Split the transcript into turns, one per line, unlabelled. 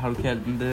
halvkveldende